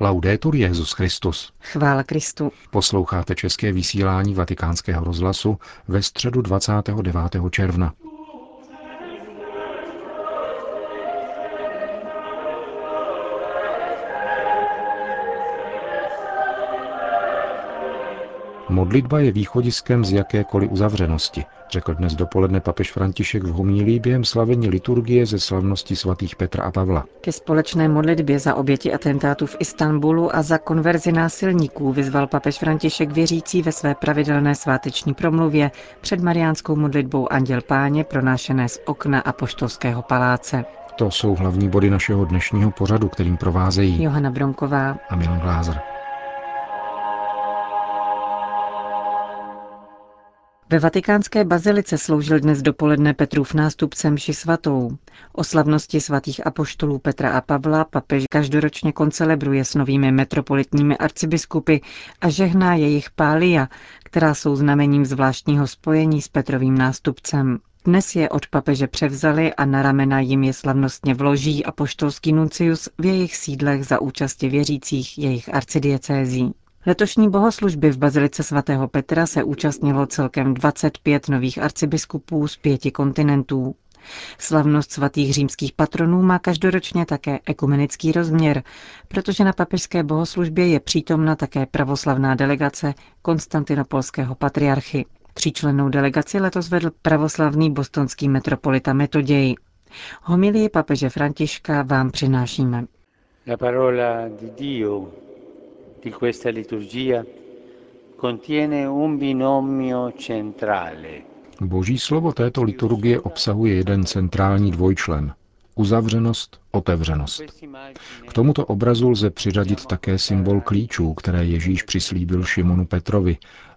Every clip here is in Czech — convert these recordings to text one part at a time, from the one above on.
Laudetur Jezus Christus. Chvála Kristu. Posloucháte české vysílání Vatikánského rozhlasu ve středu 29. června. Modlitba je východiskem z jakékoliv uzavřenosti, řekl dnes dopoledne papež František v homílí během slavení liturgie ze slavnosti svatých Petra a Pavla. Ke společné modlitbě za oběti atentátu v Istanbulu a za konverzi násilníků vyzval papež František věřící ve své pravidelné sváteční promluvě před mariánskou modlitbou Anděl Páně pronášené z okna apoštolského paláce. To jsou hlavní body našeho dnešního pořadu, kterým provázejí Johana Bronková a Milan Glázer. Ve vatikánské bazilice sloužil dnes dopoledne Petrův nástupcem mši svatou. O slavnosti svatých apoštolů Petra a Pavla papež každoročně koncelebruje s novými metropolitními arcibiskupy a žehná jejich pália, která jsou znamením zvláštního spojení s Petrovým nástupcem. Dnes je od papeže převzali a na ramena jim je slavnostně vloží apoštolský nuncius v jejich sídlech za účasti věřících jejich arcidiecézí. Letošní bohoslužby v Bazilice svatého Petra se účastnilo celkem 25 nových arcibiskupů z pěti kontinentů. Slavnost svatých římských patronů má každoročně také ekumenický rozměr, protože na papežské bohoslužbě je přítomna také pravoslavná delegace konstantinopolského patriarchy. Tříčlennou delegaci letos vedl pravoslavný bostonský metropolita Metoděj. Homilii papeže Františka vám přinášíme. La parola di Dio di questa liturgia contiene un binomio centrale. Boží slovo této liturgie obsahuje jeden centrální dvojčlen. Uzavřenost, otevřenost. K tomuto obrazu lze přiřadit také symbol klíčů, které Ježíš přislíbil Šimonu Petrovi,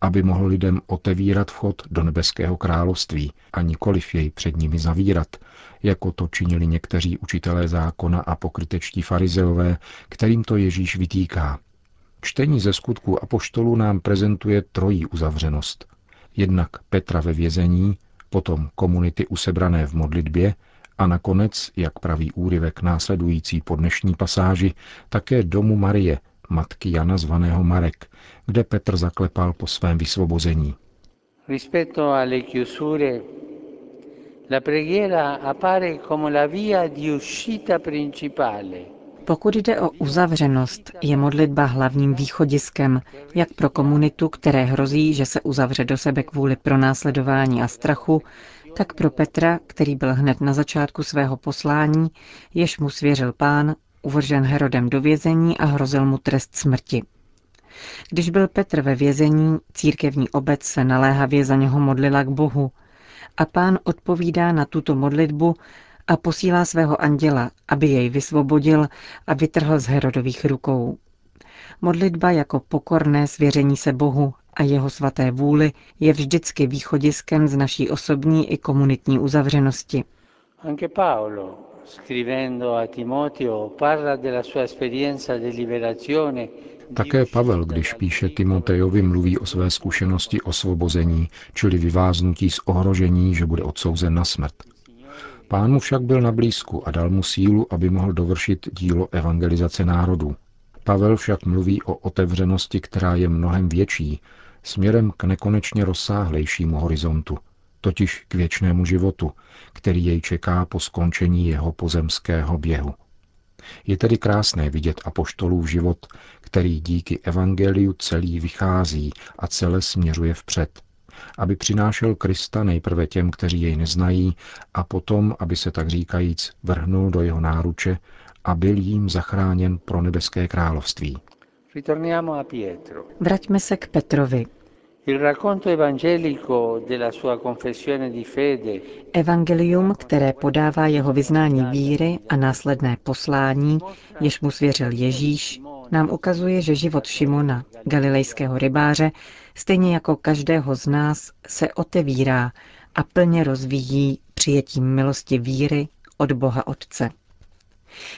aby mohl lidem otevírat vchod do nebeského království a nikoliv jej před nimi zavírat, jako to činili někteří učitelé zákona a pokrytečtí farizeové, kterým to Ježíš vytýká. Čtení ze skutků apoštolů nám prezentuje trojí uzavřenost. Jednak Petra ve vězení, potom komunity usebrané v modlitbě a nakonec, jak praví úryvek následující po dnešní pasáži, také domu Marie, matky Jana zvaného Marek, kde Petr zaklepal po svém vysvobození. Rispetto alle chiusure, la preghiera appare come la via di uscita principale pokud jde o uzavřenost, je modlitba hlavním východiskem, jak pro komunitu, které hrozí, že se uzavře do sebe kvůli pronásledování a strachu, tak pro Petra, který byl hned na začátku svého poslání, jež mu svěřil pán, uvržen Herodem do vězení a hrozil mu trest smrti. Když byl Petr ve vězení, církevní obec se naléhavě za něho modlila k Bohu a pán odpovídá na tuto modlitbu a posílá svého anděla, aby jej vysvobodil a vytrhl z Herodových rukou. Modlitba jako pokorné svěření se Bohu a jeho svaté vůli je vždycky východiskem z naší osobní i komunitní uzavřenosti. Anche Paolo, scrivendo a Timoteo, parla della sua esperienza di liberazione také Pavel, když píše Timotejovi, mluví o své zkušenosti osvobození, čili vyváznutí z ohrožení, že bude odsouzen na smrt. Pán mu však byl na blízku a dal mu sílu, aby mohl dovršit dílo evangelizace národů. Pavel však mluví o otevřenosti, která je mnohem větší, směrem k nekonečně rozsáhlejšímu horizontu, totiž k věčnému životu, který jej čeká po skončení jeho pozemského běhu. Je tedy krásné vidět apoštolův život, který díky evangeliu celý vychází a celé směřuje vpřed aby přinášel Krista nejprve těm, kteří jej neznají, a potom, aby se tak říkajíc vrhnul do jeho náruče a byl jím zachráněn pro nebeské království. Vraťme se k Petrovi. Evangelium, které podává jeho vyznání víry a následné poslání, jež mu svěřil Ježíš, nám ukazuje, že život Šimona, galilejského rybáře, stejně jako každého z nás, se otevírá a plně rozvíjí přijetím milosti víry od Boha Otce.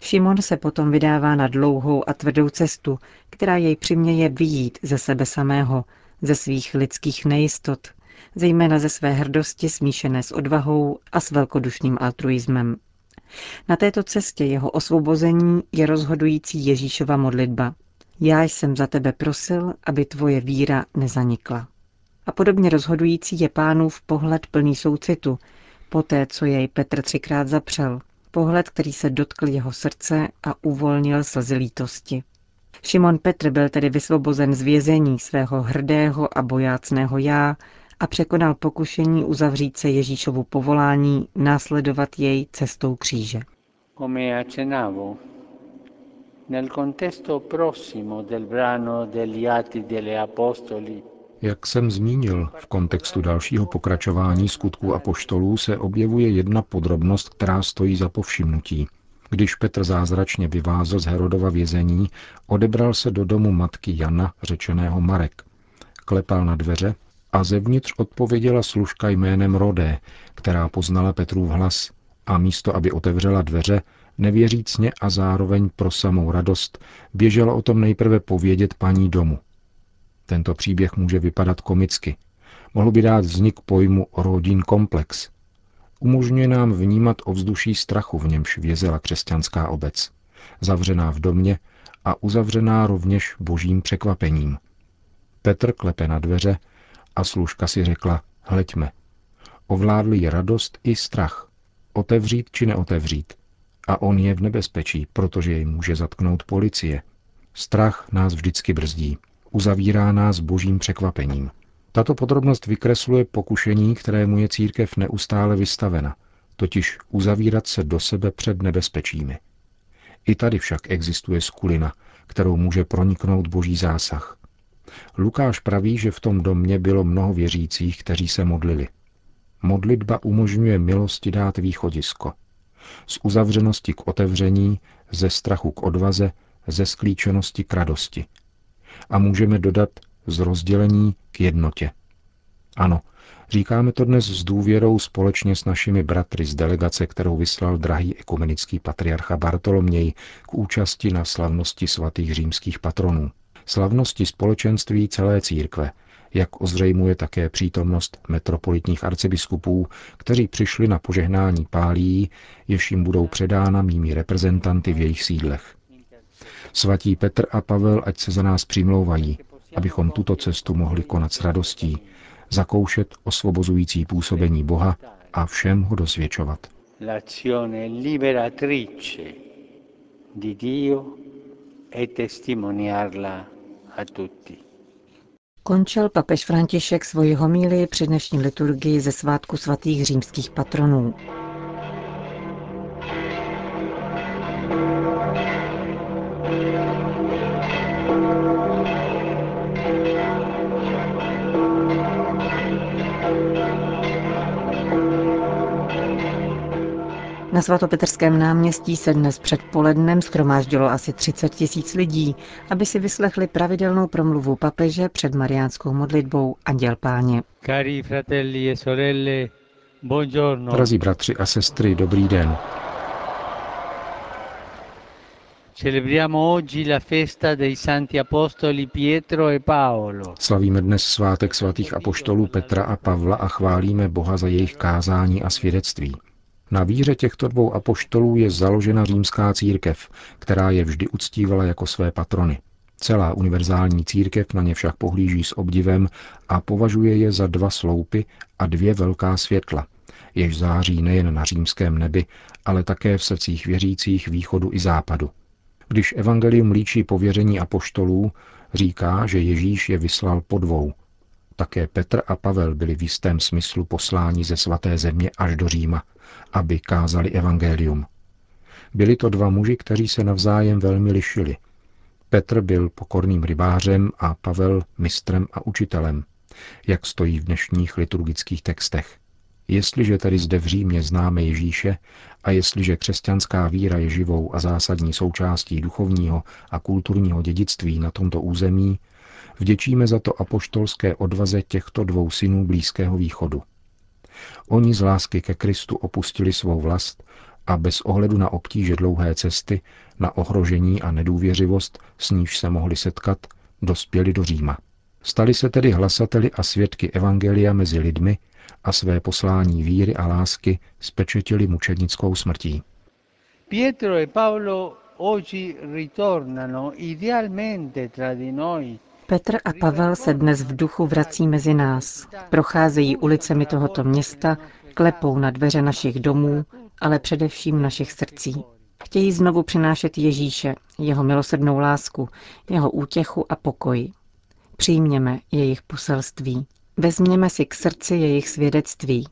Šimon se potom vydává na dlouhou a tvrdou cestu, která jej přiměje vyjít ze sebe samého, ze svých lidských nejistot, zejména ze své hrdosti smíšené s odvahou a s velkodušným altruismem. Na této cestě jeho osvobození je rozhodující Ježíšova modlitba. Já jsem za tebe prosil, aby tvoje víra nezanikla. A podobně rozhodující je pánův pohled plný soucitu, poté co jej Petr třikrát zapřel. Pohled, který se dotkl jeho srdce a uvolnil slzy lítosti. Šimon Petr byl tedy vysvobozen z vězení svého hrdého a bojácného já a překonal pokušení uzavřít se Ježíšovu povolání následovat jej cestou kříže. Come accennavo, nel contesto prossimo del brano degli Atti degli Apostoli jak jsem zmínil, v kontextu dalšího pokračování skutků a poštolů se objevuje jedna podrobnost, která stojí za povšimnutí. Když Petr zázračně vyvázl z Herodova vězení, odebral se do domu matky Jana, řečeného Marek. Klepal na dveře a zevnitř odpověděla služka jménem Rodé, která poznala Petrův hlas a místo, aby otevřela dveře, nevěřícně a zároveň pro samou radost, běžela o tom nejprve povědět paní domu. Tento příběh může vypadat komicky. Mohl by dát vznik pojmu rodin komplex. Umožňuje nám vnímat ovzduší strachu, v němž vězela křesťanská obec. Zavřená v domě a uzavřená rovněž božím překvapením. Petr klepe na dveře a služka si řekla, hleďme. Ovládli je radost i strach. Otevřít či neotevřít. A on je v nebezpečí, protože jej může zatknout policie. Strach nás vždycky brzdí uzavírá nás božím překvapením. Tato podrobnost vykresluje pokušení, kterému je církev neustále vystavena, totiž uzavírat se do sebe před nebezpečími. I tady však existuje skulina, kterou může proniknout boží zásah. Lukáš praví, že v tom domě bylo mnoho věřících, kteří se modlili. Modlitba umožňuje milosti dát východisko. Z uzavřenosti k otevření, ze strachu k odvaze, ze sklíčenosti k radosti – a můžeme dodat z rozdělení k jednotě. Ano, říkáme to dnes s důvěrou společně s našimi bratry z delegace, kterou vyslal drahý ekumenický patriarcha Bartoloměj k účasti na slavnosti svatých římských patronů. Slavnosti společenství celé církve, jak ozřejmuje také přítomnost metropolitních arcibiskupů, kteří přišli na požehnání pálí, jež jim budou předána mými reprezentanty v jejich sídlech. Svatí Petr a Pavel, ať se za nás přimlouvají, abychom tuto cestu mohli konat s radostí, zakoušet osvobozující působení Boha a všem ho dosvědčovat. L'azione liberatrice di Dio e testimoniarla a tutti. Končil papež František svoji homílii při dnešní liturgii ze svátku svatých římských patronů. Na svatopetrském náměstí se dnes předpolednem schromáždilo asi 30 tisíc lidí, aby si vyslechli pravidelnou promluvu papeže před mariánskou modlitbou Anděl Páně. Cari fratelli e sorelle, buongiorno. Drazí bratři a sestry, dobrý den. Celebriamo oggi la festa dei santi apostoli Pietro e Paolo. Slavíme dnes svátek svatých apoštolů Petra a Pavla a chválíme Boha za jejich kázání a svědectví. Na víře těchto dvou apoštolů je založena římská církev, která je vždy uctívala jako své patrony. Celá univerzální církev na ně však pohlíží s obdivem a považuje je za dva sloupy a dvě velká světla, jež září nejen na římském nebi, ale také v srdcích věřících východu i západu. Když evangelium líčí pověření apoštolů, říká, že Ježíš je vyslal po dvou. Také Petr a Pavel byli v jistém smyslu posláni ze svaté země až do Říma, aby kázali evangelium. Byli to dva muži, kteří se navzájem velmi lišili. Petr byl pokorným rybářem a Pavel mistrem a učitelem, jak stojí v dnešních liturgických textech. Jestliže tedy zde v Římě známe Ježíše a jestliže křesťanská víra je živou a zásadní součástí duchovního a kulturního dědictví na tomto území, vděčíme za to apoštolské odvaze těchto dvou synů Blízkého východu. Oni z lásky ke Kristu opustili svou vlast a bez ohledu na obtíže dlouhé cesty, na ohrožení a nedůvěřivost, s níž se mohli setkat, dospěli do Říma. Stali se tedy hlasateli a svědky Evangelia mezi lidmi a své poslání víry a lásky spečetili mučednickou smrtí. Pietro e Paolo oggi ritornano idealmente tra di noi Petr a Pavel se dnes v duchu vrací mezi nás. Procházejí ulicemi tohoto města, klepou na dveře našich domů, ale především našich srdcí. Chtějí znovu přinášet Ježíše, jeho milosrdnou lásku, jeho útěchu a pokoj. Přijměme jejich poselství. Vezměme si k srdci jejich svědectví.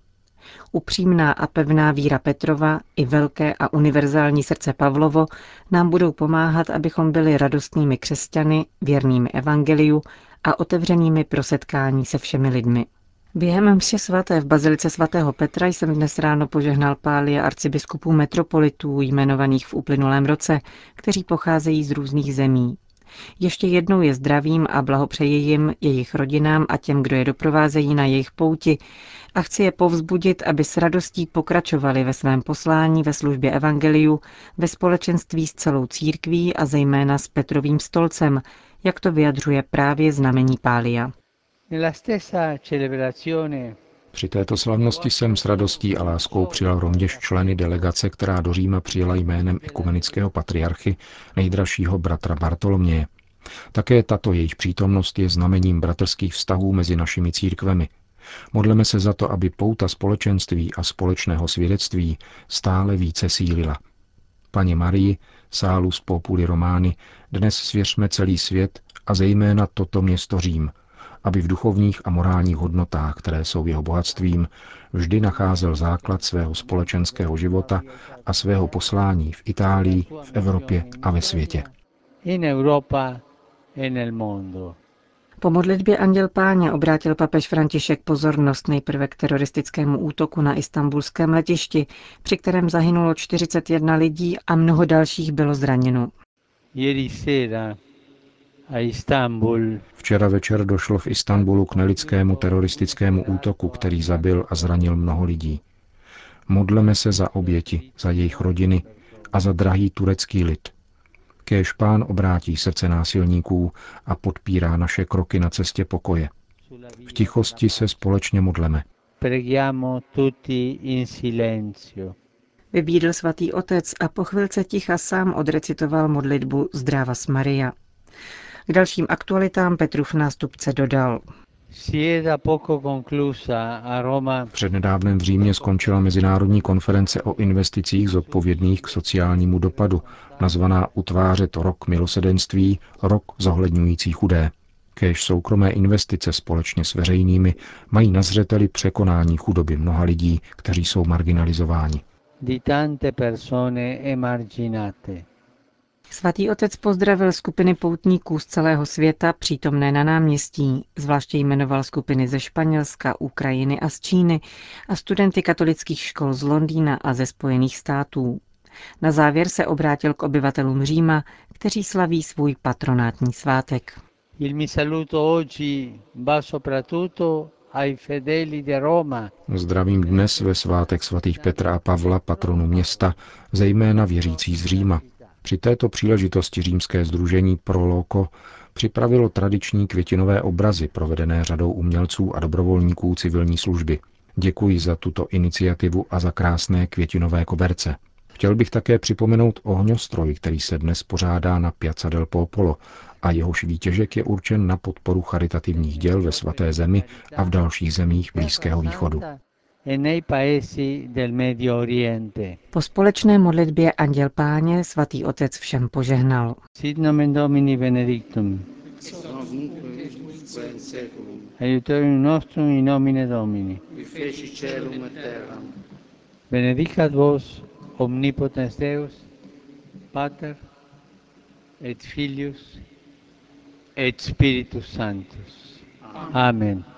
Upřímná a pevná víra Petrova i velké a univerzální srdce Pavlovo nám budou pomáhat, abychom byli radostnými křesťany, věrnými evangeliu a otevřenými pro setkání se všemi lidmi. Během mše svaté v Bazilice svatého Petra jsem dnes ráno požehnal pálie arcibiskupů metropolitů jmenovaných v uplynulém roce, kteří pocházejí z různých zemí. Ještě jednou je zdravím a blahopřeji jim, jejich rodinám a těm, kdo je doprovázejí na jejich pouti a chci je povzbudit, aby s radostí pokračovali ve svém poslání ve službě Evangeliu, ve společenství s celou církví a zejména s Petrovým stolcem, jak to vyjadřuje právě znamení Pália. Při této slavnosti jsem s radostí a láskou přijal rovněž členy delegace, která do Říma přijela jménem ekumenického patriarchy nejdražšího bratra Bartoloměje. Také tato jejich přítomnost je znamením bratrských vztahů mezi našimi církvemi. Modleme se za to, aby pouta společenství a společného svědectví stále více sílila. Paně Marii, z Populi Romány, dnes svěřme celý svět a zejména toto město Řím – aby v duchovních a morálních hodnotách, které jsou jeho bohatstvím, vždy nacházel základ svého společenského života a svého poslání v Itálii, v Evropě a ve světě. E po modlitbě Anděl Páně obrátil papež František pozornost nejprve k teroristickému útoku na istambulském letišti, při kterém zahynulo 41 lidí a mnoho dalších bylo zraněno. Včera večer došlo v Istanbulu k nelidskému teroristickému útoku, který zabil a zranil mnoho lidí. Modleme se za oběti, za jejich rodiny a za drahý turecký lid. Kéž pán obrátí srdce násilníků a podpírá naše kroky na cestě pokoje. V tichosti se společně modleme. Vybídl svatý otec a po chvilce ticha sám odrecitoval modlitbu Zdráva s Maria. K dalším aktualitám Petrův nástupce dodal. Přednedávnem v Římě skončila mezinárodní konference o investicích zodpovědných k sociálnímu dopadu, nazvaná Utvářet rok milosedenství, rok zohledňující chudé. Kéž soukromé investice společně s veřejnými mají na zřeteli překonání chudoby mnoha lidí, kteří jsou marginalizováni. Di tante persone emarginate. Svatý otec pozdravil skupiny poutníků z celého světa přítomné na náměstí, zvláště jmenoval skupiny ze Španělska, Ukrajiny a z Číny a studenty katolických škol z Londýna a ze Spojených států. Na závěr se obrátil k obyvatelům Říma, kteří slaví svůj patronátní svátek. Il mi saluto oggi va soprattutto ai fedeli di Roma. Zdravím dnes ve svátek svatých Petra a Pavla, patronu města, zejména věřící z Říma. Při této příležitosti římské združení Pro Loco připravilo tradiční květinové obrazy provedené řadou umělců a dobrovolníků civilní služby. Děkuji za tuto iniciativu a za krásné květinové koberce. Chtěl bych také připomenout ohňostroj, který se dnes pořádá na Piazza del Popolo a jehož výtěžek je určen na podporu charitativních děl ve svaté zemi a v dalších zemích Blízkého východu. Po společné modlitbě Anděl Páně svatý otec všem požehnal. Sit nomen Domini benedictum. Aiutorium nostrum in nomine Domini. Benedicat vos omnipotens Deus, Pater et Filius et Spiritus Sanctus. Amen.